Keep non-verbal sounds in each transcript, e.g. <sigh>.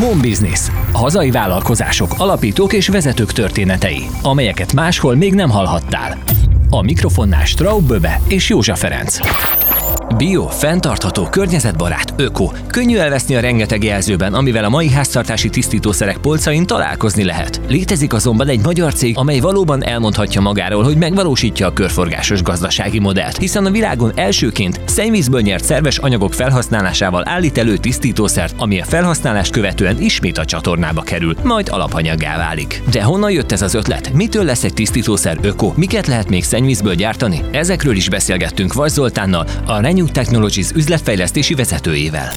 Home Business. Hazai vállalkozások, alapítók és vezetők történetei, amelyeket máshol még nem hallhattál. A mikrofonnál Straub Böbe és Józsa Ferenc. Bio, fenntartható, környezetbarát, öko. Könnyű elveszni a rengeteg jelzőben, amivel a mai háztartási tisztítószerek polcain találkozni lehet. Létezik azonban egy magyar cég, amely valóban elmondhatja magáról, hogy megvalósítja a körforgásos gazdasági modellt, hiszen a világon elsőként szennyvízből nyert szerves anyagok felhasználásával állít elő tisztítószert, ami a felhasználást követően ismét a csatornába kerül, majd alapanyaggá válik. De honnan jött ez az ötlet? Mitől lesz egy tisztítószer öko? Miket lehet még szennyvízből gyártani? Ezekről is beszélgettünk Vas Zoltánnal, a Renew Technologies üzletfejlesztési vezetőjével.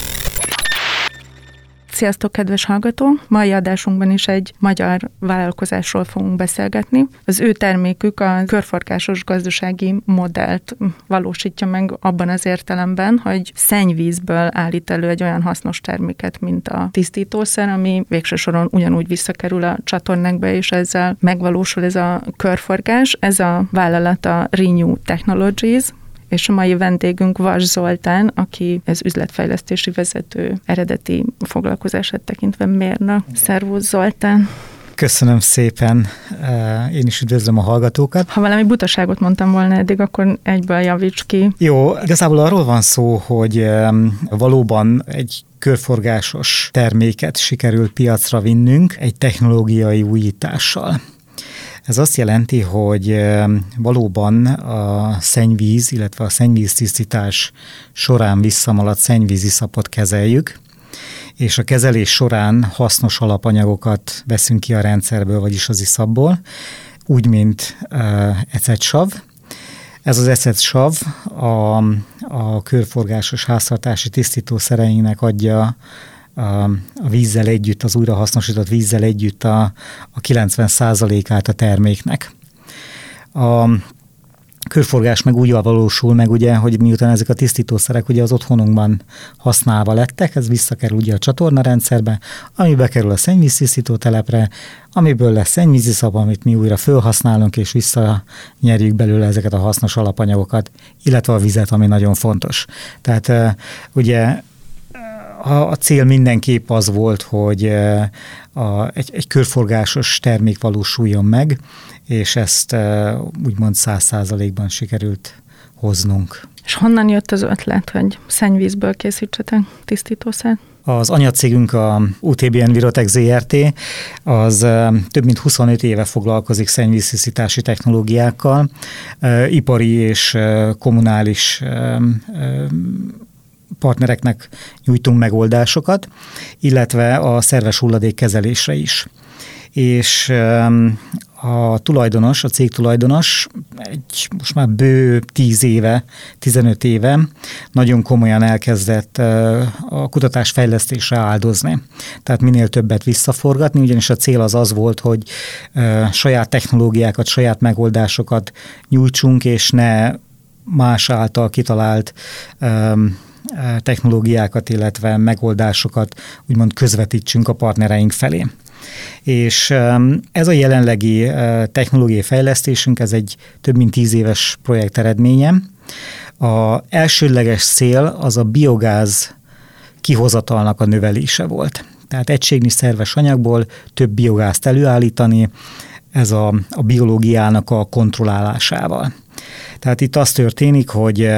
Sziasztok, kedves hallgató! Mai adásunkban is egy magyar vállalkozásról fogunk beszélgetni. Az ő termékük a körforgásos gazdasági modellt valósítja meg abban az értelemben, hogy szennyvízből állít elő egy olyan hasznos terméket, mint a tisztítószer, ami végső soron ugyanúgy visszakerül a csatornákba, és ezzel megvalósul ez a körforgás. Ez a vállalat a Renew Technologies, és a mai vendégünk Vas Zoltán, aki ez üzletfejlesztési vezető eredeti foglalkozását tekintve mérna. Szervusz Zoltán! Köszönöm szépen, eh, én is üdvözlöm a hallgatókat. Ha valami butaságot mondtam volna eddig, akkor egyből javíts ki. Jó, igazából arról van szó, hogy valóban egy körforgásos terméket sikerült piacra vinnünk egy technológiai újítással. Ez azt jelenti, hogy valóban a szennyvíz, illetve a szennyvíztisztítás során visszamaladt szennyvíziszapot kezeljük, és a kezelés során hasznos alapanyagokat veszünk ki a rendszerből, vagyis az iszapból, úgy, mint ecetsav. Ez az ecetsav a, a körforgásos háztartási tisztítószereinek adja a, vízzel együtt, az újrahasznosított vízzel együtt a, a 90%-át a terméknek. A körforgás meg úgy valósul meg, ugye, hogy miután ezek a tisztítószerek ugye az otthonunkban használva lettek, ez visszakerül ugye a csatornarendszerbe, ami bekerül a szennyvíztisztító telepre, amiből lesz szennyvíziszap, amit mi újra felhasználunk, és visszanyerjük belőle ezeket a hasznos alapanyagokat, illetve a vizet, ami nagyon fontos. Tehát ugye a, a cél mindenképp az volt, hogy a, egy, egy körforgásos termék valósuljon meg, és ezt úgymond száz százalékban sikerült hoznunk. És honnan jött az ötlet, hogy szennyvízből készítsetek tisztítószert? Az anyacégünk a UTB Envirotech ZRT, az több mint 25 éve foglalkozik szennyvíztisztítási technológiákkal, ipari és kommunális partnereknek nyújtunk megoldásokat, illetve a szerves hulladék kezelésre is. És a tulajdonos, a cég tulajdonos egy most már bő 10 éve, 15 éve nagyon komolyan elkezdett a kutatás fejlesztésre áldozni. Tehát minél többet visszaforgatni, ugyanis a cél az az volt, hogy saját technológiákat, saját megoldásokat nyújtsunk, és ne más által kitalált technológiákat, illetve megoldásokat úgymond közvetítsünk a partnereink felé. És ez a jelenlegi technológiai fejlesztésünk, ez egy több mint tíz éves projekt eredménye. A elsődleges cél az a biogáz kihozatalnak a növelése volt. Tehát egységnyi szerves anyagból több biogázt előállítani, ez a, a biológiának a kontrollálásával. Tehát itt az történik, hogy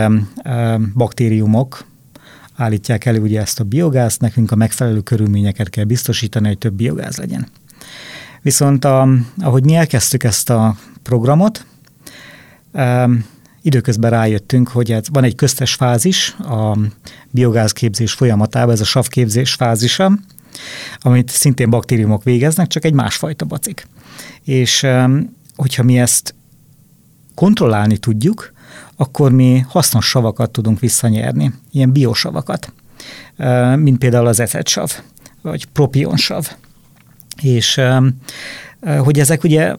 baktériumok, állítják elő ugye ezt a biogázt, nekünk a megfelelő körülményeket kell biztosítani, hogy több biogáz legyen. Viszont a, ahogy mi elkezdtük ezt a programot, időközben rájöttünk, hogy ez, van egy köztes fázis a biogázképzés folyamatában, ez a savképzés fázisa, amit szintén baktériumok végeznek, csak egy másfajta bacik. És hogyha mi ezt kontrollálni tudjuk, akkor mi hasznos savakat tudunk visszanyerni, ilyen biosavakat, mint például az ecetsav, vagy propionsav. És hogy ezek ugye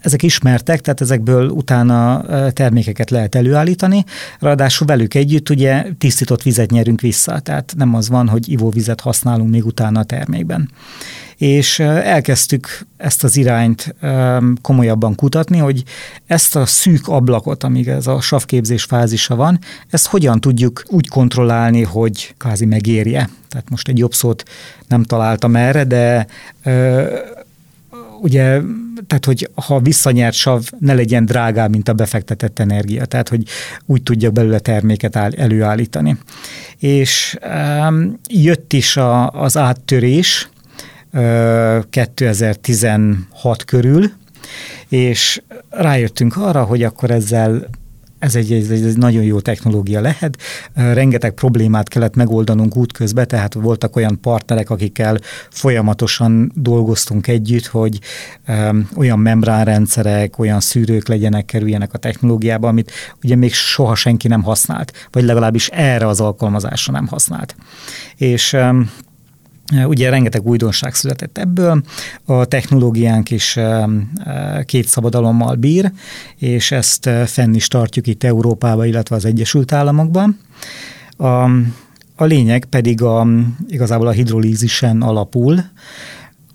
ezek ismertek, tehát ezekből utána termékeket lehet előállítani, ráadásul velük együtt ugye tisztított vizet nyerünk vissza, tehát nem az van, hogy ivóvizet használunk még utána a termékben és elkezdtük ezt az irányt komolyabban kutatni, hogy ezt a szűk ablakot, amíg ez a savképzés fázisa van, ezt hogyan tudjuk úgy kontrollálni, hogy kázi megérje. Tehát most egy jobb szót nem találtam erre, de ugye, tehát hogy ha visszanyert sav ne legyen drágább, mint a befektetett energia, tehát hogy úgy tudjak belőle terméket áll, előállítani. És um, jött is a, az áttörés, 2016 körül, és rájöttünk arra, hogy akkor ezzel ez egy, ez egy nagyon jó technológia lehet. Rengeteg problémát kellett megoldanunk útközben, tehát voltak olyan partnerek, akikkel folyamatosan dolgoztunk együtt, hogy olyan membránrendszerek, olyan szűrők legyenek, kerüljenek a technológiába, amit ugye még soha senki nem használt, vagy legalábbis erre az alkalmazásra nem használt. És Ugye rengeteg újdonság született ebből, a technológiánk is két szabadalommal bír, és ezt fenn is tartjuk itt Európában, illetve az Egyesült Államokban. A, a lényeg pedig a, igazából a hidrolízisen alapul,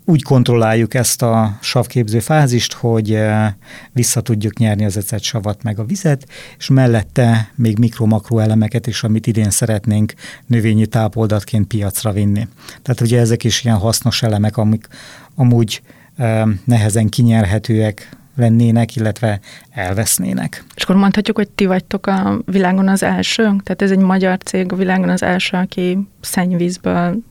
úgy kontrolláljuk ezt a savképző fázist, hogy eh, vissza tudjuk nyerni az ecet savat meg a vizet, és mellette még mikro-makro elemeket is, amit idén szeretnénk növényi tápoldatként piacra vinni. Tehát ugye ezek is ilyen hasznos elemek, amik amúgy eh, nehezen kinyerhetőek lennének, illetve elvesznének. És akkor mondhatjuk, hogy ti vagytok a világon az első? Tehát ez egy magyar cég a világon az első, aki szennyvízből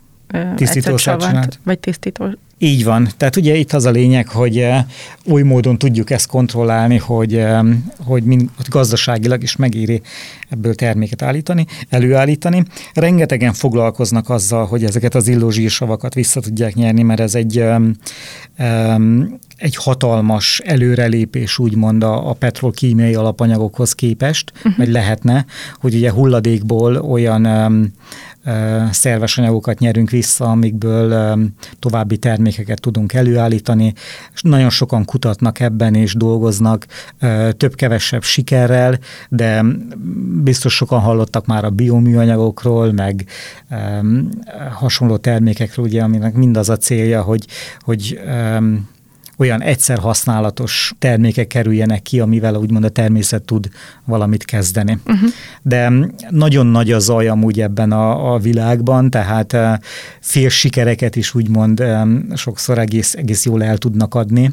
tisztítósát Vagy tisztító így van. Tehát ugye itt az a lényeg, hogy eh, új módon tudjuk ezt kontrollálni, hogy, eh, hogy, mind, hogy gazdaságilag is megéri ebből terméket állítani, előállítani. Rengetegen foglalkoznak azzal, hogy ezeket az illózsírsavakat vissza tudják nyerni, mert ez egy, egy hatalmas előrelépés úgymond a, a petrolkímiai alapanyagokhoz képest, uh-huh. vagy lehetne, hogy ugye hulladékból olyan szerves anyagokat nyerünk vissza, amikből további termékeket tudunk előállítani, nagyon sokan kutatnak ebben és dolgoznak több-kevesebb sikerrel, de biztos sokan hallottak már a bioműanyagokról, meg hasonló termékekről, ugye, aminek mindaz a célja, hogy, hogy olyan egyszer használatos termékek kerüljenek ki, amivel úgymond a természet tud valamit kezdeni. Uh-huh. De nagyon nagy a zaj amúgy ebben a, a világban, tehát eh, fél sikereket is úgymond sokszor egész, egész jól el tudnak adni,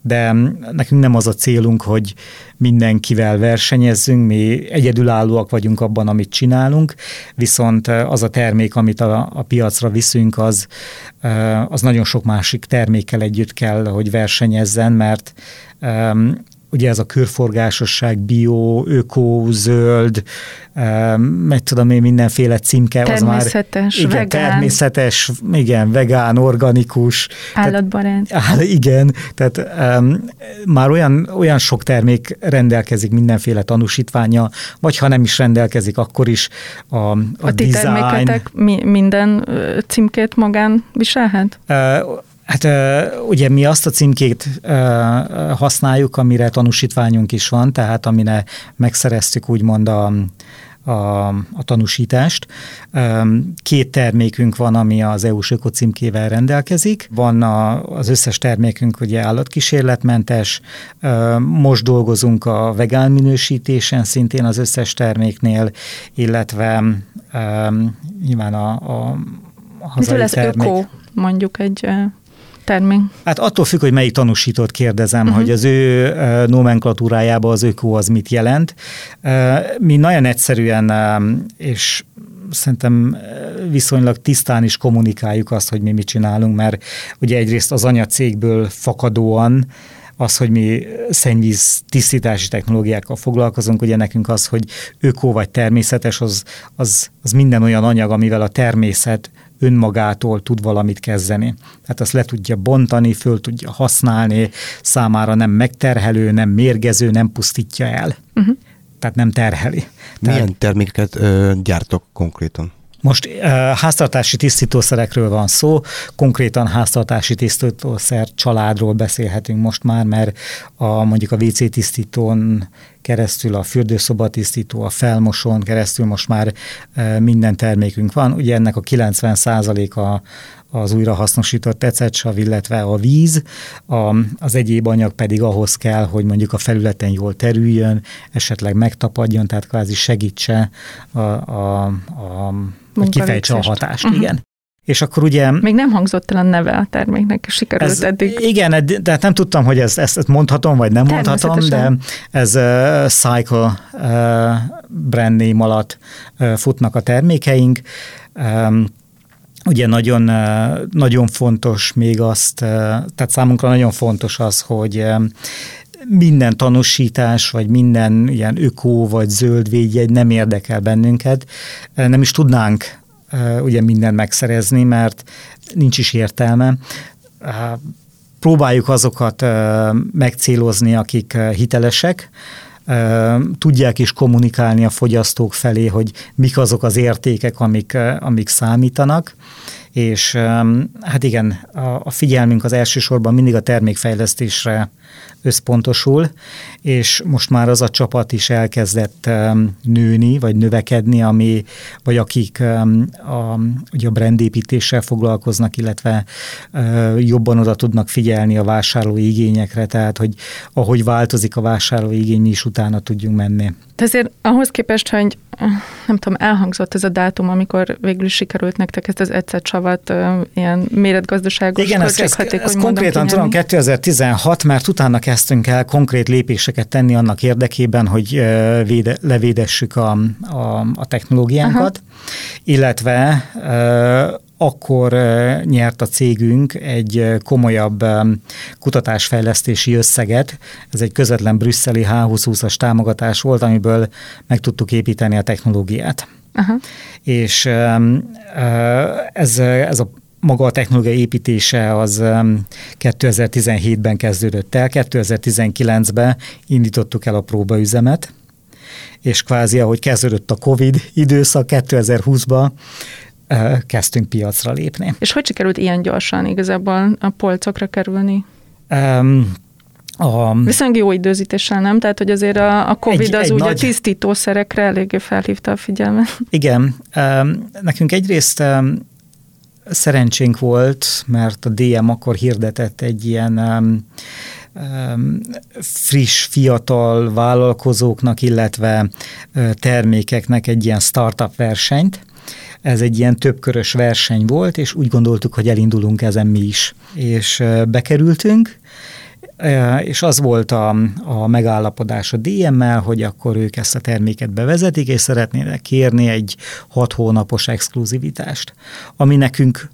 de nekünk nem az a célunk, hogy mindenkivel versenyezzünk, mi egyedülállóak vagyunk abban, amit csinálunk, viszont az a termék, amit a, a piacra viszünk, az, az nagyon sok másik termékkel együtt kell, hogy versenyezzen, mert ugye ez a körforgásosság, bio, öko, zöld, meg tudom én mindenféle címke. Természetes, az már, igen, vegán. Természetes, igen, vegán, organikus. Állatbarát. Tehát, igen, tehát um, már olyan, olyan sok termék rendelkezik mindenféle tanúsítványa, vagy ha nem is rendelkezik, akkor is a, a, a ti design. terméketek mi, minden címkét magán viselhet? Uh, Hát ugye mi azt a címkét használjuk, amire tanúsítványunk is van, tehát amire megszereztük úgymond a, a, a tanúsítást. Két termékünk van, ami az EU-s ökocímkével rendelkezik. Van a, az összes termékünk ugye állatkísérletmentes. Most dolgozunk a vegán minősítésen szintén az összes terméknél, illetve nyilván a, a hazai lesz termék. öko, mondjuk egy termék? Hát attól függ, hogy melyik tanúsítót kérdezem, uh-huh. hogy az ő nomenklatúrájában az öko az mit jelent. Mi nagyon egyszerűen, és szerintem viszonylag tisztán is kommunikáljuk azt, hogy mi mit csinálunk, mert ugye egyrészt az anyacégből fakadóan az, hogy mi szennyvíz tisztítási technológiákkal foglalkozunk, ugye nekünk az, hogy öko vagy természetes, az, az, az minden olyan anyag, amivel a természet önmagától tud valamit kezdeni. Tehát azt le tudja bontani, föl tudja használni, számára nem megterhelő, nem mérgező, nem pusztítja el. Uh-huh. Tehát nem terheli. Milyen Tehát, terméket ö, gyártok konkrétan? Most uh, háztartási tisztítószerekről van szó, konkrétan háztartási tisztítószer családról beszélhetünk most már, mert a, mondjuk a WC tisztítón keresztül a fürdőszoba tisztító, a felmosón keresztül most már uh, minden termékünk van. Ugye ennek a 90 a az újrahasznosított ecetsav, illetve a víz, a, az egyéb anyag pedig ahhoz kell, hogy mondjuk a felületen jól terüljön, esetleg megtapadjon, tehát kvázi segítse a, a, a hogy kifejtse a hatást, uh-huh. igen. És akkor ugye... Még nem hangzott el a neve a terméknek, sikerült ez, eddig. Igen, de nem tudtam, hogy ezt, ezt mondhatom, vagy nem mondhatom, de ez uh, Cycle uh, brand name alatt uh, futnak a termékeink. Um, Ugye nagyon, nagyon fontos még azt, tehát számunkra nagyon fontos az, hogy minden tanúsítás, vagy minden ilyen ökó, vagy zöld védjegy nem érdekel bennünket. Nem is tudnánk ugye mindent megszerezni, mert nincs is értelme. Próbáljuk azokat megcélozni, akik hitelesek, tudják is kommunikálni a fogyasztók felé, hogy mik azok az értékek, amik, amik számítanak, és hát igen, a figyelmünk az elsősorban mindig a termékfejlesztésre összpontosul, és most már az a csapat is elkezdett nőni, vagy növekedni, ami, vagy akik a, ugye a brandépítéssel foglalkoznak, illetve jobban oda tudnak figyelni a vásárlói igényekre, tehát hogy ahogy változik a vásárlói igény, mi is utána tudjunk menni. De azért ahhoz képest, hogy nem tudom, elhangzott ez a dátum, amikor végül is sikerült nektek ezt az egyszer csavat ilyen méretgazdaságos Igen, ez, ez, ez konkrétan tudom 2016, mert utána kezdtünk el konkrét lépéseket tenni annak érdekében, hogy véde, levédessük a, a, a technológiánkat, Aha. illetve akkor nyert a cégünk egy komolyabb kutatásfejlesztési összeget. Ez egy közvetlen brüsszeli H2020-as támogatás volt, amiből meg tudtuk építeni a technológiát. Aha. És ez, ez a maga a technológia építése az 2017-ben kezdődött el, 2019-ben indítottuk el a próbaüzemet, és kvázi ahogy kezdődött a Covid időszak 2020-ban, kezdtünk piacra lépni. És hogy sikerült ilyen gyorsan igazából a polcokra kerülni? Um, a... Viszonylag jó időzítéssel, nem? Tehát, hogy azért a, a COVID egy, az egy úgy nagy... a tisztítószerekre eléggé felhívta a figyelmet. <laughs> Igen. Nekünk egyrészt szerencsénk volt, mert a DM akkor hirdetett egy ilyen friss, fiatal vállalkozóknak, illetve termékeknek egy ilyen startup versenyt, ez egy ilyen többkörös verseny volt, és úgy gondoltuk, hogy elindulunk ezen mi is. És bekerültünk, és az volt a, a megállapodás a DM-mel, hogy akkor ők ezt a terméket bevezetik, és szeretnének kérni egy hat hónapos exkluzivitást, ami nekünk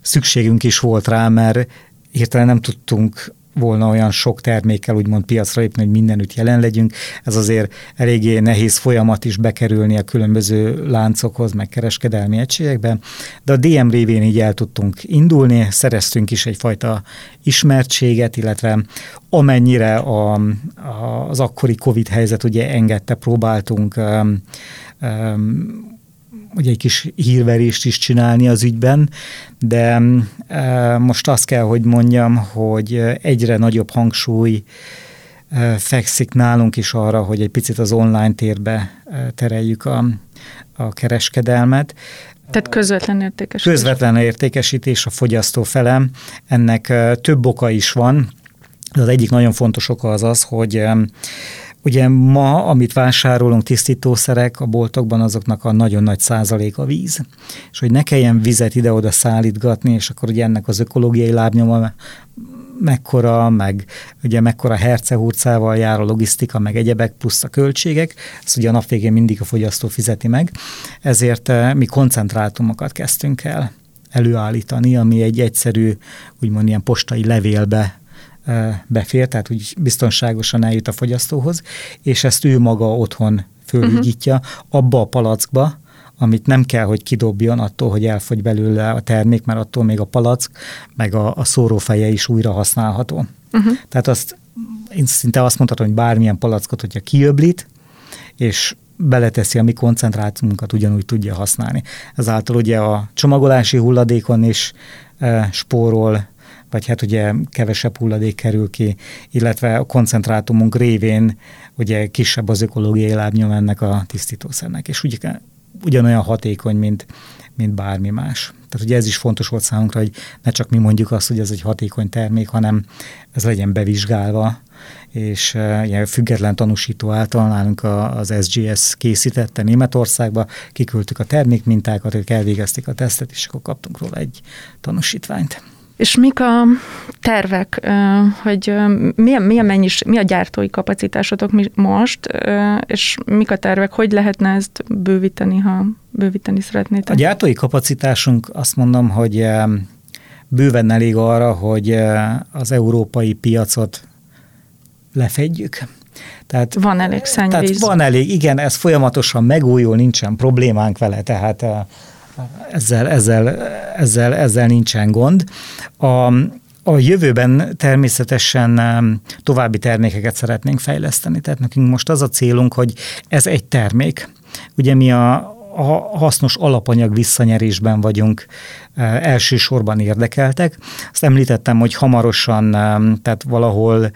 szükségünk is volt rá, mert hirtelen nem tudtunk volna olyan sok termékkel úgymond piacra lépni, hogy mindenütt jelen legyünk. Ez azért eléggé nehéz folyamat is bekerülni a különböző láncokhoz, meg kereskedelmi egységekbe, de a DM révén így el tudtunk indulni, szereztünk is egyfajta ismertséget, illetve amennyire a, a, az akkori Covid helyzet ugye engedte, próbáltunk um, um, ugye egy kis hírverést is csinálni az ügyben, de e, most azt kell, hogy mondjam, hogy egyre nagyobb hangsúly e, fekszik nálunk is arra, hogy egy picit az online térbe e, tereljük a, a kereskedelmet. Tehát közvetlen értékesítés. Közvetlen értékesítés a fogyasztó felem. Ennek több oka is van. Az egyik nagyon fontos oka az az, hogy Ugye ma, amit vásárolunk tisztítószerek a boltokban, azoknak a nagyon nagy százalék a víz. És hogy ne kelljen vizet ide-oda szállítgatni, és akkor ugye ennek az ökológiai lábnyoma mekkora, meg ugye mekkora hercehurcával jár a logisztika, meg egyebek, plusz a költségek, ezt ugye a nap végén mindig a fogyasztó fizeti meg, ezért eh, mi koncentrátumokat kezdtünk el előállítani, ami egy egyszerű, úgymond ilyen postai levélbe befér, tehát úgy biztonságosan eljut a fogyasztóhoz, és ezt ő maga otthon fölhigítja uh-huh. abba a palackba, amit nem kell, hogy kidobjon attól, hogy elfogy belőle a termék, mert attól még a palack, meg a, a szórófeje is újra használható. Uh-huh. Tehát azt én szinte azt mondhatom, hogy bármilyen palackot, hogyha kiöblít, és beleteszi a mi koncentrációnkat, ugyanúgy tudja használni. Ezáltal ugye a csomagolási hulladékon is e, spórol, vagy hát ugye kevesebb hulladék kerül ki, illetve a koncentrátumunk révén ugye kisebb az ökológiai lábnyom ennek a tisztítószernek, és ugye ugyanolyan hatékony, mint, mint bármi más. Tehát ugye ez is fontos volt számunkra, hogy ne csak mi mondjuk azt, hogy ez egy hatékony termék, hanem ez legyen bevizsgálva, és uh, ilyen független tanúsító által nálunk az SGS készítette Németországba, kiküldtük a termékmintákat, ők elvégezték a tesztet, és akkor kaptunk róla egy tanúsítványt. És mik a tervek, hogy mi a, mi a, mennyis, mi a gyártói kapacitásotok most, és mik a tervek, hogy lehetne ezt bővíteni, ha bővíteni szeretnétek? A gyártói kapacitásunk azt mondom, hogy bőven elég arra, hogy az európai piacot lefedjük. Tehát, van elég szennyvíz. Tehát van elég, igen, ez folyamatosan megújul, nincsen problémánk vele, tehát ezzel, ezzel, ezzel, ezzel nincsen gond. A, a jövőben természetesen további termékeket szeretnénk fejleszteni. Tehát nekünk most az a célunk, hogy ez egy termék. Ugye mi a, a hasznos alapanyag visszanyerésben vagyunk elsősorban érdekeltek. Azt említettem, hogy hamarosan, tehát valahol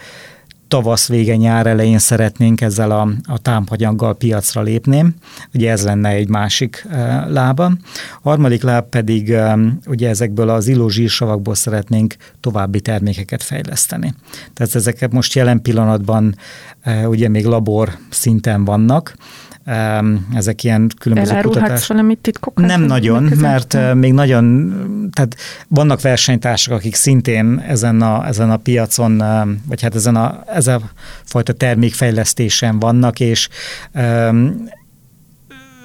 tavasz vége, nyár elején szeretnénk ezzel a, a támpanyaggal piacra lépni. Ugye ez lenne egy másik e, lába. A harmadik láb pedig e, ugye ezekből az illózsírsavakból szeretnénk további termékeket fejleszteni. Tehát ezeket most jelen pillanatban e, ugye még labor szinten vannak, ezek ilyen különböző Elárulhatsz kutatás. valamit titkokat? Nem nagyon, mert nem. még nagyon, tehát vannak versenytársak, akik szintén ezen a, ezen a piacon, vagy hát ezen a, ez a fajta termékfejlesztésen vannak, és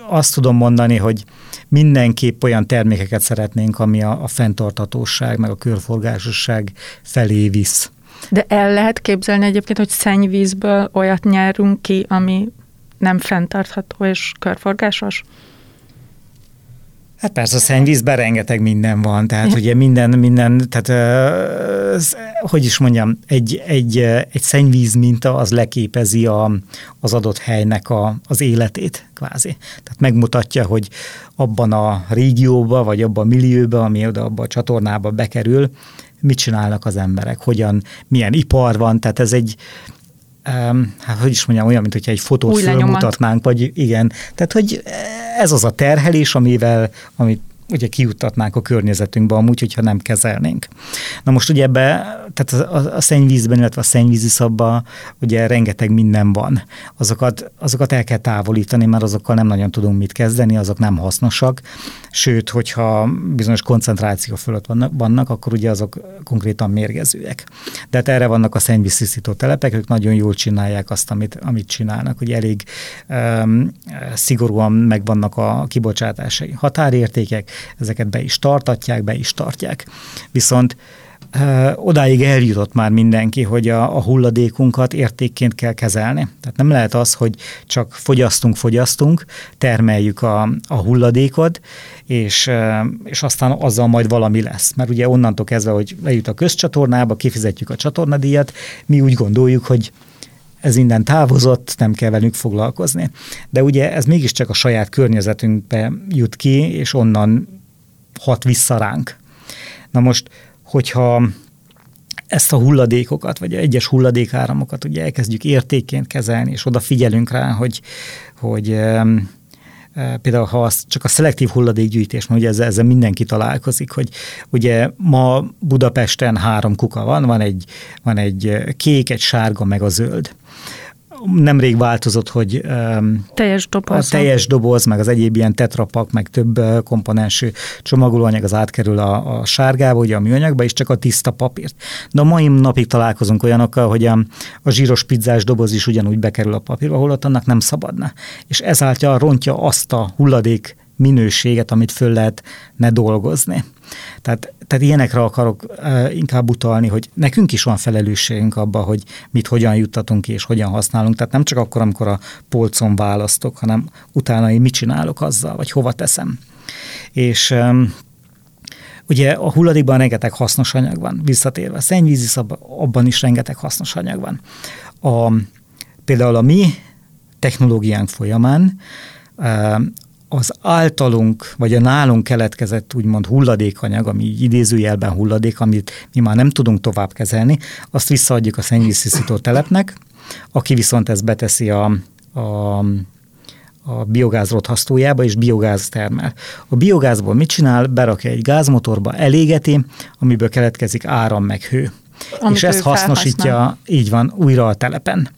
azt tudom mondani, hogy mindenképp olyan termékeket szeretnénk, ami a, a fenntartatóság, meg a körforgásosság felé visz. De el lehet képzelni egyébként, hogy szennyvízből olyat nyerünk ki, ami nem fenntartható és körforgásos? Hát persze a szennyvízben rengeteg minden van, tehát ugye minden, minden, tehát hogy is mondjam, egy, egy, egy szennyvíz minta az leképezi a, az adott helynek a, az életét kvázi. Tehát megmutatja, hogy abban a régióba, vagy abban a millióba, ami oda abban a csatornába bekerül, mit csinálnak az emberek, hogyan, milyen ipar van, tehát ez egy, hát hogy is mondjam, olyan, mint hogyha egy fotót Új fölmutatnánk, vagy igen. Tehát, hogy ez az a terhelés, amivel, amit ugye kiutatnánk a környezetünkbe amúgy, hogyha nem kezelnénk. Na most ugye ebbe, tehát a, a szennyvízben, illetve a szennyvízi szabba ugye rengeteg minden van. Azokat, azokat el kell távolítani, mert azokkal nem nagyon tudunk mit kezdeni, azok nem hasznosak, sőt, hogyha bizonyos koncentráció fölött vannak, vannak akkor ugye azok konkrétan mérgezőek. De hát erre vannak a szennyvíztisztító telepek, ők nagyon jól csinálják azt, amit, amit csinálnak, ugye elég um, szigorúan megvannak a kibocsátásai határértékek, ezeket be is tartatják, be is tartják. Viszont odáig eljutott már mindenki, hogy a, a hulladékunkat értékként kell kezelni. Tehát nem lehet az, hogy csak fogyasztunk, fogyasztunk, termeljük a, a hulladékot, és, és aztán azzal majd valami lesz. Mert ugye onnantól kezdve, hogy lejut a közcsatornába, kifizetjük a csatornadíjat, mi úgy gondoljuk, hogy ez innen távozott, nem kell velünk foglalkozni. De ugye ez mégiscsak a saját környezetünkbe jut ki, és onnan hat vissza ránk. Na most, hogyha ezt a hulladékokat, vagy egyes hulladékáramokat ugye elkezdjük értékként kezelni, és odafigyelünk rá, hogy, hogy például ha az csak a szelektív hulladékgyűjtés, mert ugye ezzel, ezzel mindenki találkozik, hogy ugye ma Budapesten három kuka van, van egy, van egy kék, egy sárga, meg a zöld nemrég változott, hogy teljes doboz. a teljes doboz, meg az egyéb ilyen tetrapak, meg több komponensű csomagolóanyag az átkerül a, a sárgába, ugye a műanyagba, és csak a tiszta papírt. De a mai napig találkozunk olyanokkal, hogy a, a zsíros pizzás doboz is ugyanúgy bekerül a papírba, holott annak nem szabadna. És ezáltal rontja azt a hulladék minőséget, amit föl lehet ne dolgozni. Tehát, tehát ilyenekre akarok inkább utalni, hogy nekünk is van felelősségünk abban, hogy mit hogyan juttatunk ki és hogyan használunk. Tehát nem csak akkor, amikor a polcon választok, hanem utána én mit csinálok azzal, vagy hova teszem. És Ugye a hulladékban rengeteg hasznos anyag van, visszatérve. A szennyvízi abban is rengeteg hasznos anyag van. A, például a mi technológiánk folyamán az általunk, vagy a nálunk keletkezett úgymond hulladékanyag, ami idézőjelben hulladék, amit mi már nem tudunk tovább kezelni, azt visszaadjuk a szennyvíztisztító telepnek, aki viszont ezt beteszi a, a, a biogáz rothasztójába, és biogáz termel. A biogázból mit csinál? Berakja egy gázmotorba, elégeti, amiből keletkezik áram meg hő. Amit és ezt hasznosítja, így van, újra a telepen.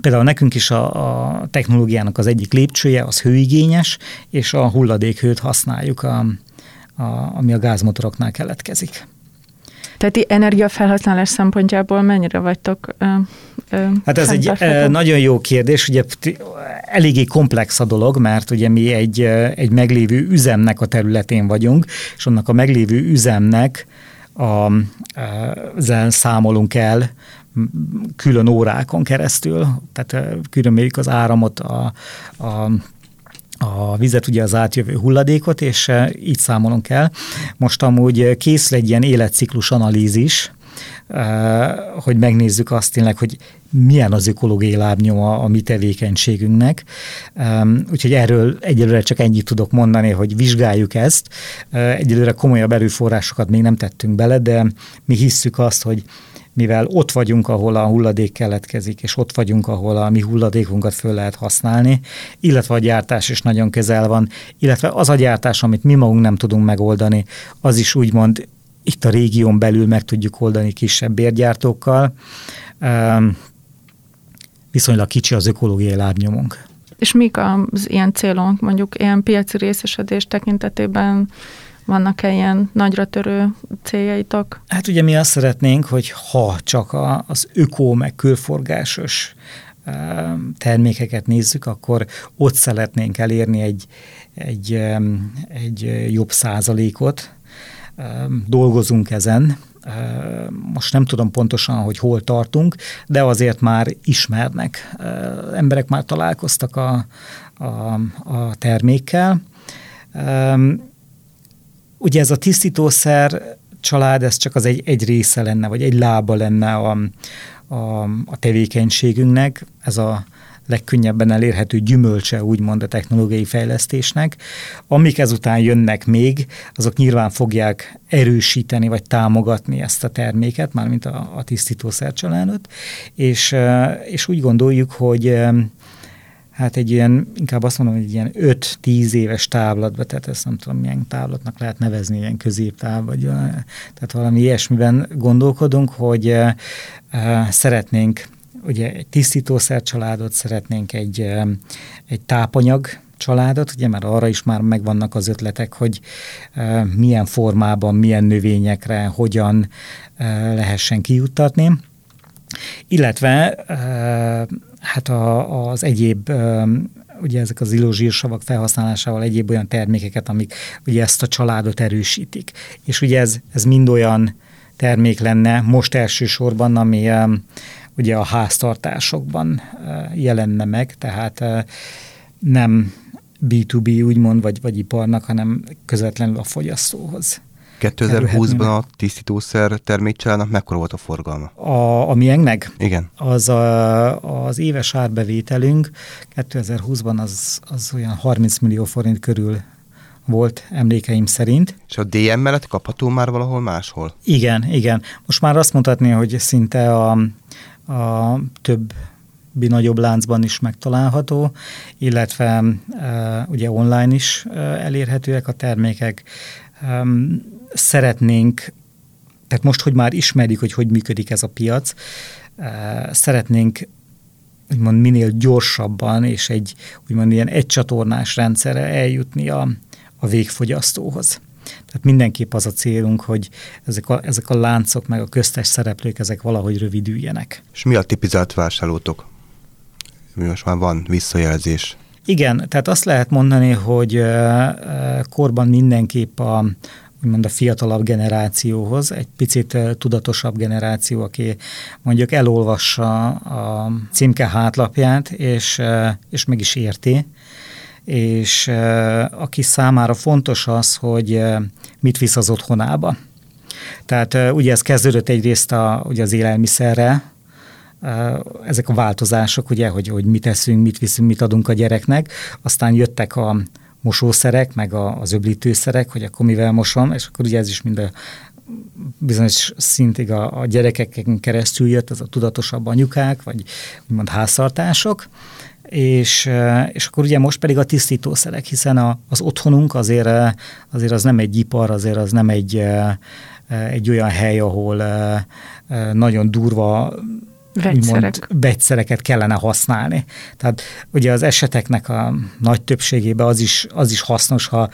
Például nekünk is a, a technológiának az egyik lépcsője az hőigényes, és a hulladékhőt használjuk, a, a, ami a gázmotoroknál keletkezik. Tehát energiafelhasználás szempontjából mennyire vagytok ö, ö, Hát ez egy ö, nagyon jó kérdés, ugye eléggé komplex a dolog, mert ugye mi egy, egy meglévő üzemnek a területén vagyunk, és annak a meglévő üzemnek a, a, számolunk el külön órákon keresztül, tehát külön mérjük az áramot, a, a a vizet, ugye az átjövő hulladékot, és így számolunk el. Most amúgy készül egy ilyen életciklus analízis, hogy megnézzük azt tényleg, hogy milyen az ökológiai lábnyoma a mi tevékenységünknek. Úgyhogy erről egyelőre csak ennyit tudok mondani, hogy vizsgáljuk ezt. Egyelőre komolyabb erőforrásokat még nem tettünk bele, de mi hisszük azt, hogy mivel ott vagyunk, ahol a hulladék keletkezik, és ott vagyunk, ahol a mi hulladékunkat föl lehet használni, illetve a gyártás is nagyon közel van, illetve az a gyártás, amit mi magunk nem tudunk megoldani, az is úgymond itt a régión belül meg tudjuk oldani kisebb bérgyártókkal. Viszonylag kicsi az ökológiai lábnyomunk. És mik az ilyen célunk, mondjuk ilyen piaci részesedés tekintetében vannak-e ilyen nagyra törő céljaitok? Hát ugye mi azt szeretnénk, hogy ha csak az ökó meg körforgásos termékeket nézzük, akkor ott szeretnénk elérni egy, egy, egy jobb százalékot. Dolgozunk ezen, most nem tudom pontosan, hogy hol tartunk, de azért már ismernek. Emberek már találkoztak a, a, a termékkel. Ugye ez a tisztítószer család, ez csak az egy, egy része lenne, vagy egy lába lenne a, a, a tevékenységünknek, ez a legkönnyebben elérhető gyümölcse, úgymond a technológiai fejlesztésnek. Amik ezután jönnek még, azok nyilván fogják erősíteni vagy támogatni ezt a terméket, mármint a, a tisztítószercsaládot, és, és úgy gondoljuk, hogy hát egy ilyen, inkább azt mondom, hogy egy ilyen 5-10 éves távlatba, tehát ezt nem tudom, milyen távlatnak lehet nevezni, ilyen középtáv, vagy tehát valami ilyesmiben gondolkodunk, hogy uh, szeretnénk ugye egy tisztítószer családot, szeretnénk egy, uh, egy tápanyag családot, ugye már arra is már megvannak az ötletek, hogy milyen formában, milyen növényekre, hogyan lehessen kijuttatni. Illetve hát a, az egyéb ugye ezek az illózsírsavak felhasználásával egyéb olyan termékeket, amik ugye ezt a családot erősítik. És ugye ez, ez mind olyan termék lenne most elsősorban, ami ugye a háztartásokban jelenne meg, tehát nem B2B úgymond, vagy, vagy iparnak, hanem közvetlenül a fogyasztóhoz. 2020-ban a tisztítószer termékcsaládnak mekkora volt a forgalma? A, a miénknek? Igen. Az a, az éves árbevételünk 2020-ban az, az olyan 30 millió forint körül volt emlékeim szerint. És a DM mellett kapható már valahol máshol? Igen, igen. Most már azt mondhatni, hogy szinte a, a több nagyobb láncban is megtalálható, illetve e, ugye online is e, elérhetőek a termékek. E, szeretnénk, tehát most, hogy már ismerjük, hogy hogy működik ez a piac, eh, szeretnénk úgymond minél gyorsabban és egy úgymond ilyen egycsatornás rendszerre eljutni a, a végfogyasztóhoz. Tehát mindenképp az a célunk, hogy ezek a, ezek a láncok, meg a köztes szereplők, ezek valahogy rövidüljenek. És mi a tipizált vásárlótok? Most már van visszajelzés. Igen, tehát azt lehet mondani, hogy eh, eh, korban mindenképp a, úgymond a fiatalabb generációhoz, egy picit tudatosabb generáció, aki mondjuk elolvassa a címke hátlapját, és, és meg is érti, és aki számára fontos az, hogy mit visz az otthonába. Tehát ugye ez kezdődött egyrészt a, ugye az élelmiszerre, ezek a változások, ugye, hogy, hogy mit eszünk, mit viszünk, mit adunk a gyereknek, aztán jöttek a mosószerek, meg a, az öblítőszerek, hogy akkor mivel mosom, és akkor ugye ez is mind a bizonyos szintig a, a gyerekeken keresztül jött, ez a tudatosabb anyukák, vagy úgymond háztartások, és, és akkor ugye most pedig a tisztítószerek, hiszen a, az otthonunk azért, azért az nem egy ipar, azért az nem egy, egy olyan hely, ahol nagyon durva Vegyszerek. Úgymond, vegyszereket kellene használni. Tehát ugye az eseteknek a nagy többségében az is, az is hasznos, ha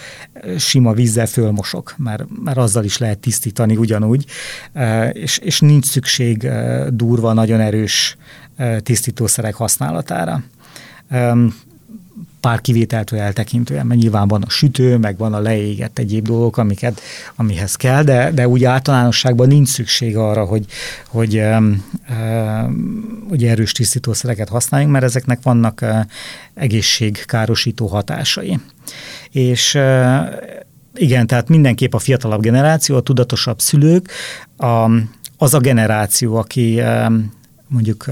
sima vízzel fölmosok, mert, mert azzal is lehet tisztítani ugyanúgy, és, és nincs szükség durva, nagyon erős tisztítószerek használatára pár kivételtől eltekintően, mert nyilván van a sütő, meg van a leégett egyéb dolgok, amiket, amihez kell, de, de úgy általánosságban nincs szükség arra, hogy, hogy, hogy erős tisztítószereket használjunk, mert ezeknek vannak uh, egészségkárosító hatásai. És uh, igen, tehát mindenképp a fiatalabb generáció, a tudatosabb szülők, a, az a generáció, aki mondjuk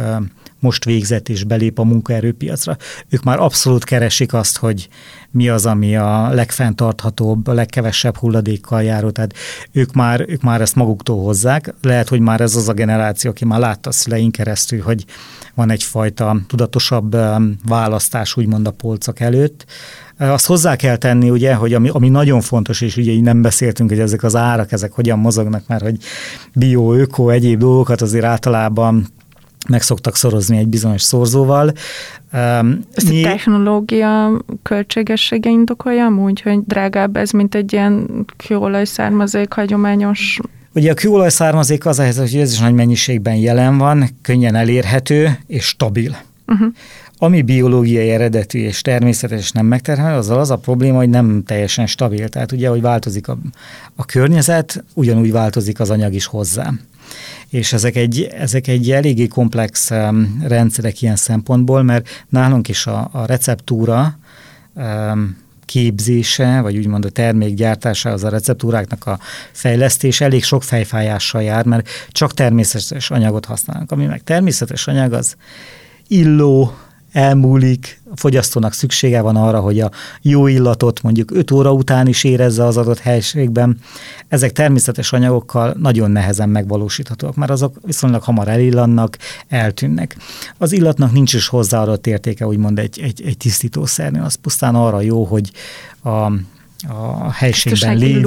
most végzett és belép a munkaerőpiacra, ők már abszolút keresik azt, hogy mi az, ami a legfenntarthatóbb, a legkevesebb hulladékkal járó, tehát ők már, ők már ezt maguktól hozzák. Lehet, hogy már ez az a generáció, aki már látta a szüleink keresztül, hogy van egyfajta tudatosabb választás, úgymond a polcok előtt, azt hozzá kell tenni, ugye, hogy ami, ami nagyon fontos, és ugye így nem beszéltünk, hogy ezek az árak, ezek hogyan mozognak, mert hogy bio, öko, egyéb dolgokat azért általában meg szoktak szorozni egy bizonyos szorzóval. Ezt Mi... a technológia költségessége indokolja amúgy, hogy drágább ez, mint egy ilyen kőolaj származék hagyományos Ugye a kőolaj származék az a helyzet, hogy ez is nagy mennyiségben jelen van, könnyen elérhető és stabil. Uh-huh. Ami biológiai eredetű és természetes nem megterhelő, azzal az a probléma, hogy nem teljesen stabil. Tehát ugye, hogy változik a, a környezet, ugyanúgy változik az anyag is hozzá és ezek egy, ezek egy eléggé komplex rendszerek ilyen szempontból, mert nálunk is a, a receptúra képzése, vagy úgymond a termékgyártása, az a receptúráknak a fejlesztés elég sok fejfájással jár, mert csak természetes anyagot használnak. Ami meg természetes anyag, az illó, elmúlik, a fogyasztónak szüksége van arra, hogy a jó illatot mondjuk 5 óra után is érezze az adott helységben. Ezek természetes anyagokkal nagyon nehezen megvalósíthatóak, mert azok viszonylag hamar elillannak, eltűnnek. Az illatnak nincs is hozzáadott értéke, úgymond egy, egy, egy tisztítószernél, az pusztán arra jó, hogy a, a helységben lévő.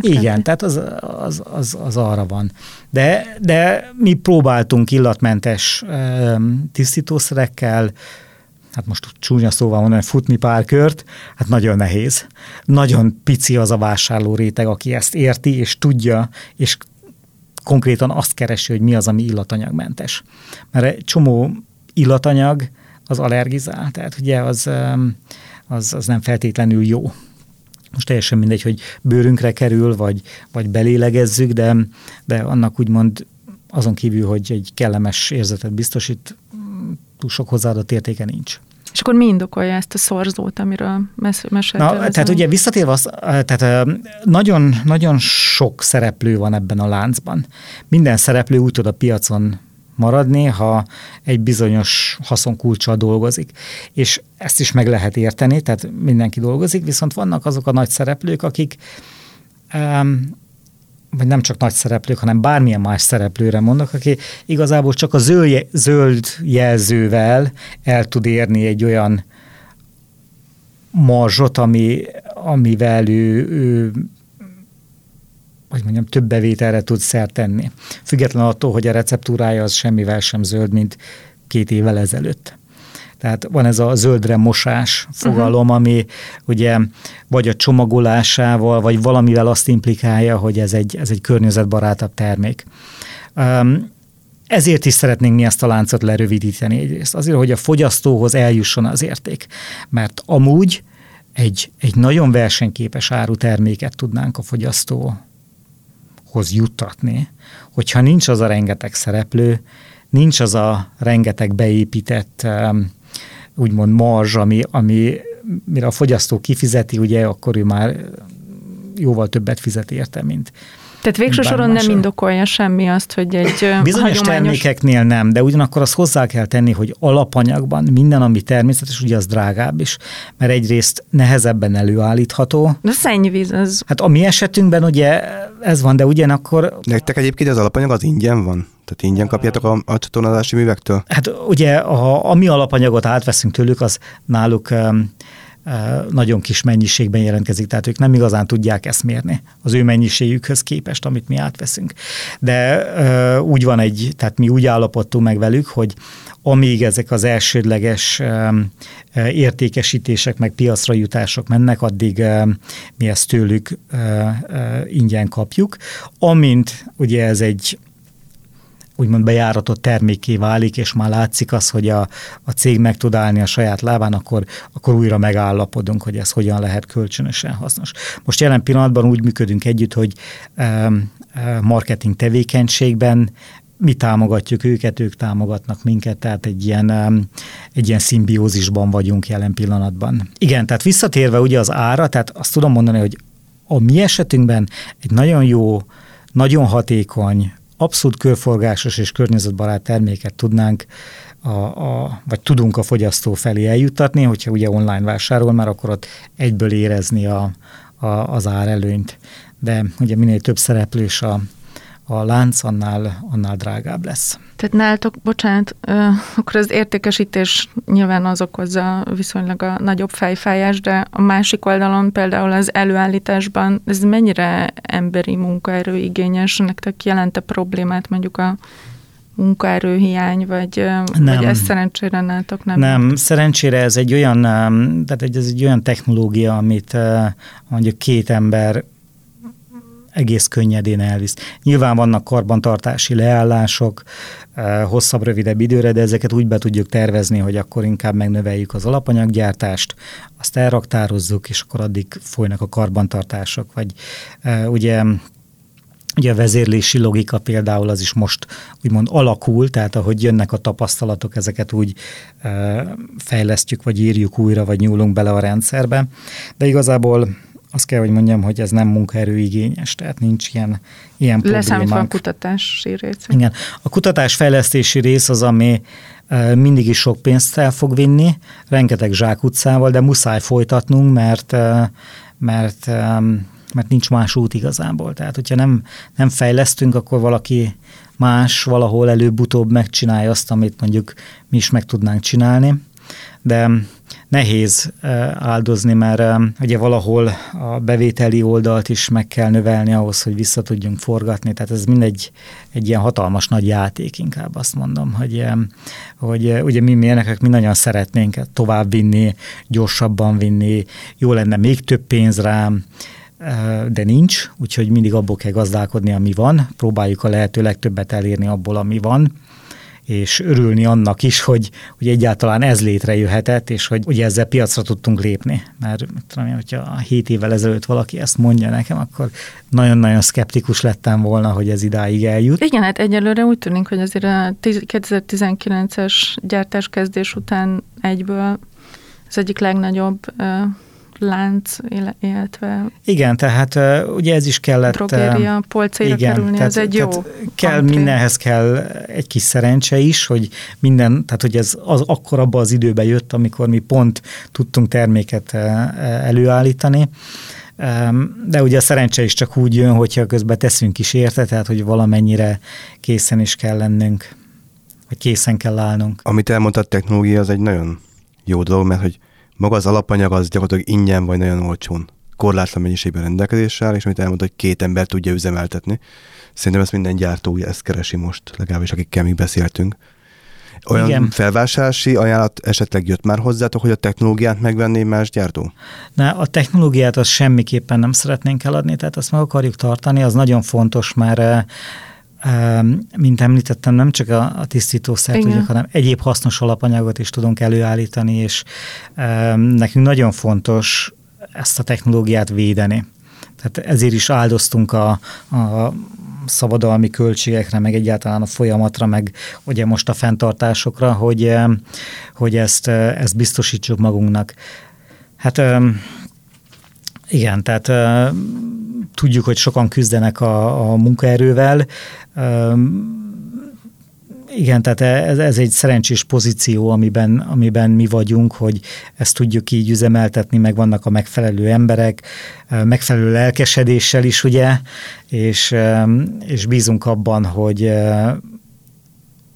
Igen, tehát az, az, az, az arra van. De, de mi próbáltunk illatmentes tisztítószerekkel, hát most csúnya szóval mondani, futni pár kört, hát nagyon nehéz. Nagyon pici az a vásárló réteg, aki ezt érti, és tudja, és konkrétan azt keresi, hogy mi az, ami illatanyagmentes. Mert egy csomó illatanyag az allergizál, tehát ugye az, az, az nem feltétlenül jó most teljesen mindegy, hogy bőrünkre kerül, vagy, vagy belélegezzük, de, de annak úgymond azon kívül, hogy egy kellemes érzetet biztosít, túl sok hozzáadott értéke nincs. És akkor mi indokolja ezt a szorzót, amiről meséltél? Na, tehát ugye visszatérve, az, tehát nagyon, nagyon sok szereplő van ebben a láncban. Minden szereplő úgy tud a piacon maradni, ha egy bizonyos haszonkulcsal dolgozik. És ezt is meg lehet érteni, tehát mindenki dolgozik, viszont vannak azok a nagy szereplők, akik vagy nem csak nagy szereplők, hanem bármilyen más szereplőre mondok, aki igazából csak a zöld jelzővel el tud érni egy olyan marzsot, ami, amivel ő, ő hogy mondjam, több bevételre tud szert tenni. Független attól, hogy a receptúrája az semmivel sem zöld, mint két évvel ezelőtt. Tehát van ez a zöldre mosás fogalom, uh-huh. ami ugye vagy a csomagolásával, vagy valamivel azt implikálja, hogy ez egy, ez egy környezetbarátabb termék. Um, ezért is szeretnénk mi ezt a láncot lerövidíteni egyrészt. Azért, hogy a fogyasztóhoz eljusson az érték. Mert amúgy egy, egy nagyon versenyképes áruterméket tudnánk a fogyasztó hoz juttatni, hogyha nincs az a rengeteg szereplő, nincs az a rengeteg beépített úgymond marzs, ami, ami mire a fogyasztó kifizeti, ugye akkor ő már jóval többet fizet érte, mint, tehát végső soron nem indokolja semmi azt, hogy egy Bizonyos hagyományos... termékeknél nem, de ugyanakkor azt hozzá kell tenni, hogy alapanyagban minden, ami természetes, ugye az drágább is, mert egyrészt nehezebben előállítható. De szennyvíz az... Hát a mi esetünkben ugye ez van, de ugyanakkor... Nektek egyébként az alapanyag az ingyen van? Tehát ingyen kapjátok a, a csatornázási művektől? Hát ugye a, a mi alapanyagot átveszünk tőlük, az náluk um, nagyon kis mennyiségben jelentkezik, tehát ők nem igazán tudják ezt mérni az ő mennyiségükhöz képest, amit mi átveszünk. De úgy van egy, tehát mi úgy állapodtunk meg velük, hogy amíg ezek az elsődleges értékesítések, meg piacra jutások mennek, addig mi ezt tőlük ingyen kapjuk. Amint ugye ez egy úgymond bejáratott terméké válik, és már látszik az, hogy a, a cég meg tud állni a saját lábán, akkor, akkor újra megállapodunk, hogy ez hogyan lehet kölcsönösen hasznos. Most jelen pillanatban úgy működünk együtt, hogy marketing tevékenységben mi támogatjuk őket, ők támogatnak minket, tehát egy ilyen, egy ilyen szimbiózisban vagyunk jelen pillanatban. Igen, tehát visszatérve ugye az ára, tehát azt tudom mondani, hogy a mi esetünkben egy nagyon jó, nagyon hatékony, abszolút körforgásos és környezetbarát terméket tudnánk a, a, vagy tudunk a fogyasztó felé eljuttatni, hogyha ugye online vásárol, már akkor ott egyből érezni a, a, az árelőnyt. De ugye minél több szereplős a, a lánc, annál, annál drágább lesz. Tehát nálatok, bocsánat, akkor az értékesítés nyilván az okozza viszonylag a nagyobb fejfájás, de a másik oldalon például az előállításban ez mennyire emberi munkaerő igényes, nektek jelente problémát mondjuk a munkaerőhiány, vagy, nem. vagy ez szerencsére nálatok nem? Nem, szerencsére ez egy olyan, tehát ez egy olyan technológia, amit mondjuk két ember egész könnyedén elvisz. Nyilván vannak karbantartási leállások, eh, hosszabb, rövidebb időre, de ezeket úgy be tudjuk tervezni, hogy akkor inkább megnöveljük az alapanyaggyártást, azt elraktározzuk, és akkor addig folynak a karbantartások. Vagy eh, ugye Ugye a vezérlési logika például az is most úgymond alakul, tehát ahogy jönnek a tapasztalatok, ezeket úgy e, fejlesztjük, vagy írjuk újra, vagy nyúlunk bele a rendszerbe. De igazából azt kell, hogy mondjam, hogy ez nem munkaerőigényes, tehát nincs ilyen, ilyen Leszámítva a kutatási rész. Igen. A kutatásfejlesztési rész az, ami mindig is sok pénzt el fog vinni, rengeteg zsákutcával, de muszáj folytatnunk, mert, mert, mert nincs más út igazából. Tehát, hogyha nem, nem fejlesztünk, akkor valaki más valahol előbb-utóbb megcsinálja azt, amit mondjuk mi is meg tudnánk csinálni. De nehéz áldozni, mert ugye valahol a bevételi oldalt is meg kell növelni ahhoz, hogy vissza tudjunk forgatni, tehát ez mindegy egy ilyen hatalmas nagy játék, inkább azt mondom, hogy, hogy ugye mi mérnökök mi nagyon szeretnénk tovább vinni, gyorsabban vinni, jó lenne még több pénz rám, de nincs, úgyhogy mindig abból kell gazdálkodni, ami van, próbáljuk a lehető legtöbbet elérni abból, ami van, és örülni annak is, hogy, hogy egyáltalán ez létrejöhetett, és hogy ugye ezzel piacra tudtunk lépni. Mert tudom, hogyha 7 évvel ezelőtt valaki ezt mondja nekem, akkor nagyon-nagyon szkeptikus lettem volna, hogy ez idáig eljut. Igen, hát egyelőre úgy tűnik, hogy azért a 2019-es gyártáskezdés után egyből az egyik legnagyobb lánc, illetve... Igen, tehát ugye ez is kellett... Drogéria polcaira igen, kerülni, tehát, ez egy jó kell, country. Mindenhez kell egy kis szerencse is, hogy minden, tehát hogy ez az, akkor abban az időben jött, amikor mi pont tudtunk terméket előállítani, de ugye a szerencse is csak úgy jön, hogyha közben teszünk is érte, tehát hogy valamennyire készen is kell lennünk, vagy készen kell állnunk. Amit elmondtad, technológia az egy nagyon jó dolog, mert hogy maga az alapanyag az gyakorlatilag ingyen vagy nagyon olcsón korlátlan mennyiségben rendelkezéssel, és amit elmondta, hogy két ember tudja üzemeltetni. Szerintem ezt minden gyártó ezt keresi most, legalábbis akikkel mi beszéltünk. Olyan Igen. felvásárlási ajánlat esetleg jött már hozzátok, hogy a technológiát megvenné más gyártó? Na, a technológiát azt semmiképpen nem szeretnénk eladni, tehát azt meg akarjuk tartani, az nagyon fontos, mert mint említettem, nem csak a, a tisztítószert tudjuk, hanem egyéb hasznos alapanyagot is tudunk előállítani, és nekünk nagyon fontos ezt a technológiát védeni. Tehát ezért is áldoztunk a, a szabadalmi költségekre, meg egyáltalán a folyamatra, meg ugye most a fenntartásokra, hogy, hogy ezt, ezt biztosítsuk magunknak. Hát igen, tehát tudjuk, hogy sokan küzdenek a, a munkaerővel. Igen, tehát ez, ez egy szerencsés pozíció, amiben, amiben mi vagyunk, hogy ezt tudjuk így üzemeltetni, meg vannak a megfelelő emberek, megfelelő lelkesedéssel is, ugye, és, és bízunk abban, hogy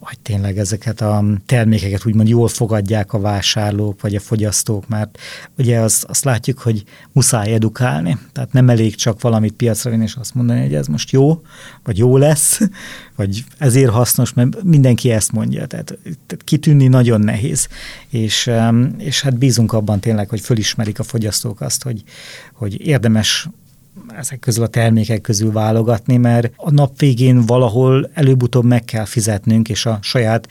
hogy tényleg ezeket a termékeket úgymond jól fogadják a vásárlók vagy a fogyasztók, mert ugye azt, azt látjuk, hogy muszáj edukálni. Tehát nem elég csak valamit piacra vinni és azt mondani, hogy ez most jó, vagy jó lesz, vagy ezért hasznos, mert mindenki ezt mondja. Tehát, tehát kitűnni nagyon nehéz. És, és hát bízunk abban tényleg, hogy fölismerik a fogyasztók azt, hogy, hogy érdemes ezek közül a termékek közül válogatni, mert a nap végén valahol előbb-utóbb meg kell fizetnünk, és a saját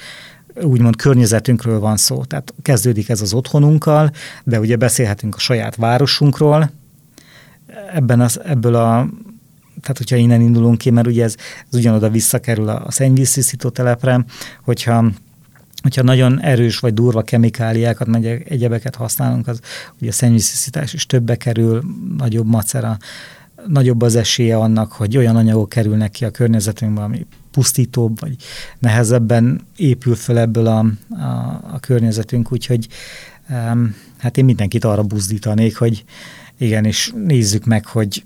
úgymond környezetünkről van szó. Tehát kezdődik ez az otthonunkkal, de ugye beszélhetünk a saját városunkról, ebben az, ebből a tehát hogyha innen indulunk ki, mert ugye ez, ez ugyanoda visszakerül a szennyvíztisztító telepre, hogyha hogyha nagyon erős vagy durva kemikáliákat, meg egyebeket használunk, az ugye a szennyvíztisztítás is többe kerül, nagyobb macera, nagyobb az esélye annak, hogy olyan anyagok kerülnek ki a környezetünkbe, ami pusztítóbb, vagy nehezebben épül fel ebből a, a, a környezetünk, úgyhogy um, hát én mindenkit arra buzdítanék, hogy igen, és nézzük meg, hogy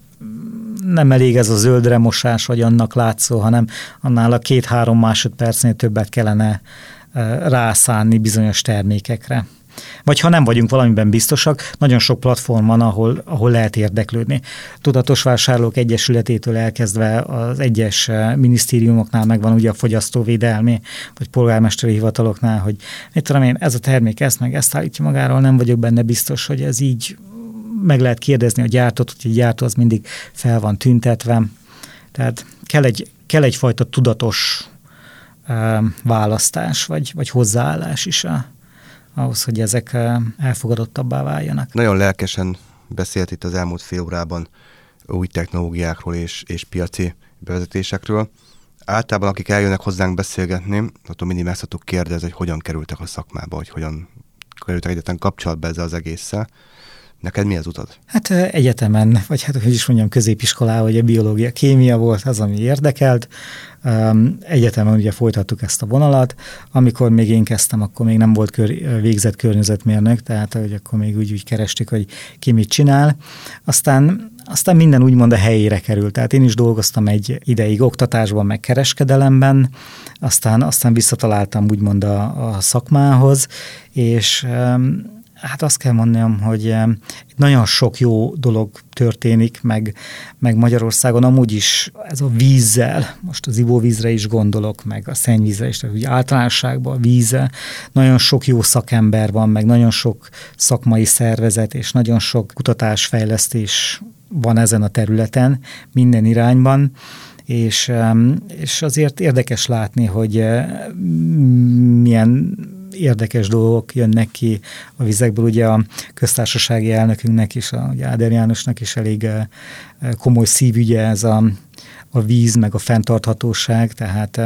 nem elég ez a zöldre mosás, vagy annak látszó, hanem annál a két-három másodpercnél többet kellene rászánni bizonyos termékekre. Vagy ha nem vagyunk valamiben biztosak, nagyon sok platform van, ahol, ahol lehet érdeklődni. Tudatos Vásárlók Egyesületétől elkezdve az egyes minisztériumoknál megvan ugye a fogyasztóvédelmi, vagy polgármesteri hivataloknál, hogy mit tudom én, ez a termék ezt meg ezt állítja magáról, nem vagyok benne biztos, hogy ez így meg lehet kérdezni a gyártót, hogy a gyártó az mindig fel van tüntetve. Tehát kell, egy, kell egyfajta tudatos választás, vagy, vagy hozzáállás is a, ahhoz, hogy ezek elfogadottabbá váljanak. Nagyon lelkesen beszélt itt az elmúlt fél órában új technológiákról és, és piaci bevezetésekről. Általában, akik eljönnek hozzánk beszélgetni, attól mindig meg szoktuk kérdezni, hogy hogyan kerültek a szakmába, hogy hogyan kerültek egyetlen kapcsolatba ezzel az egésszel. Neked mi az utad? Hát egyetemen, vagy hát hogy is mondjam, középiskolában, hogy a biológia, kémia volt az, ami érdekelt. Egyetemen ugye folytattuk ezt a vonalat. Amikor még én kezdtem, akkor még nem volt kör, végzett környezetmérnök, tehát hogy akkor még úgy, úgy kerestük, hogy ki mit csinál. Aztán aztán minden úgymond a helyére került. Tehát én is dolgoztam egy ideig oktatásban, meg kereskedelemben, aztán, aztán visszataláltam úgymond a, a szakmához, és hát azt kell mondanom, hogy nagyon sok jó dolog történik, meg, meg Magyarországon amúgy is ez a vízzel, most az ivóvízre is gondolok, meg a szennyvízre is, tehát úgy általánosságban a vízzel, nagyon sok jó szakember van, meg nagyon sok szakmai szervezet, és nagyon sok kutatásfejlesztés van ezen a területen, minden irányban, és, és azért érdekes látni, hogy milyen érdekes dolgok jönnek ki a vizekből. Ugye a köztársasági elnökünknek is, a, ugye Áder Jánosnak is elég eh, komoly szívügye ez a, a víz, meg a fenntarthatóság, tehát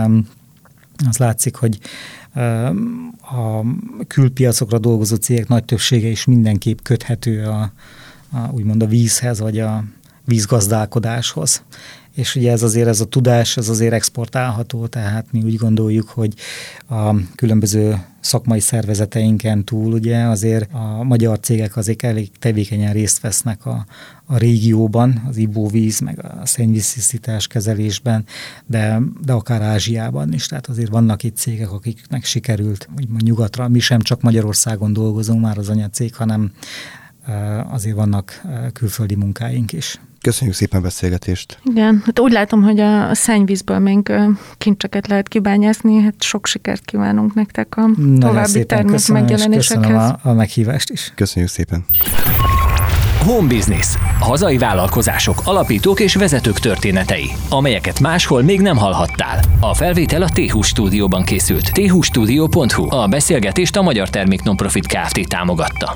az látszik, hogy a külpiacokra dolgozó cégek nagy többsége is mindenképp köthető a, a úgymond a vízhez, vagy a vízgazdálkodáshoz és ugye ez azért ez a tudás, ez azért exportálható, tehát mi úgy gondoljuk, hogy a különböző szakmai szervezeteinken túl ugye azért a magyar cégek azért elég tevékenyen részt vesznek a, a régióban, az ivóvíz, meg a szennyvíztisztítás kezelésben, de, de akár Ázsiában is, tehát azért vannak itt cégek, akiknek sikerült, úgymond nyugatra, mi sem csak Magyarországon dolgozunk már az anyacég, hanem azért vannak külföldi munkáink is. Köszönjük szépen a beszélgetést. Igen, hát úgy látom, hogy a szennyvízből még kincseket lehet kibányászni, hát sok sikert kívánunk nektek a Nagyon további termék megjelenésekhez. Köszönöm a, a meghívást is. Köszönjük szépen. Home Business. Hazai vállalkozások, alapítók és vezetők történetei, amelyeket máshol még nem hallhattál. A felvétel a t stúdióban készült. thustudio.hu. A beszélgetést a Magyar Termék Nonprofit Kft. támogatta.